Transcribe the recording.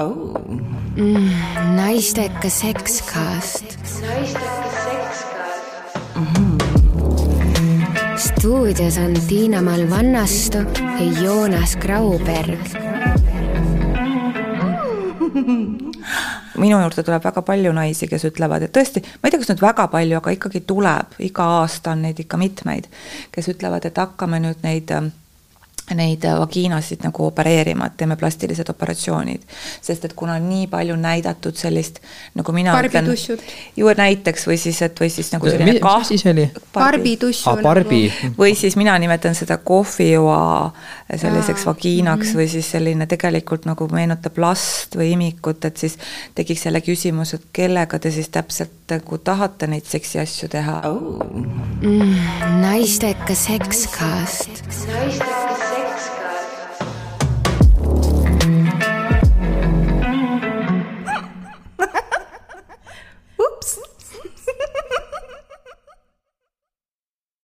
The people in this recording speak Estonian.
oh. mm,. naisteka sekskast. naisteka sekskast mm. -hmm. stuudios on Tiina-Mall Vannastu ja Joonas Grauberg minu juurde tuleb väga palju naisi, kes ütlevad, et tõesti, ma ei tea, kas nüüd väga palju, aga ikkagi tuleb, iga aasta on neid ikka mitmeid, kes ütlevad, et hakkame nüüd neid neid vagiinasid nagu opereerima, et teeme plastilised operatsioonid. sest et kuna nii palju näidatud sellist, nagu mina ütlen, ju näiteks või siis, et või siis nagu selline kah-. mis siis oli? barbitussu ah,. barbi. või siis mina nimetan seda kohvijoa selliseks Aa. vagiinaks mm -hmm. või siis selline tegelikult nagu meenutab last või imikut, et siis tekiks jälle küsimus, et kellega te siis täpselt nagu tahate neid seksiasju teha oh.. Mm, naistekas sekskast. naistekast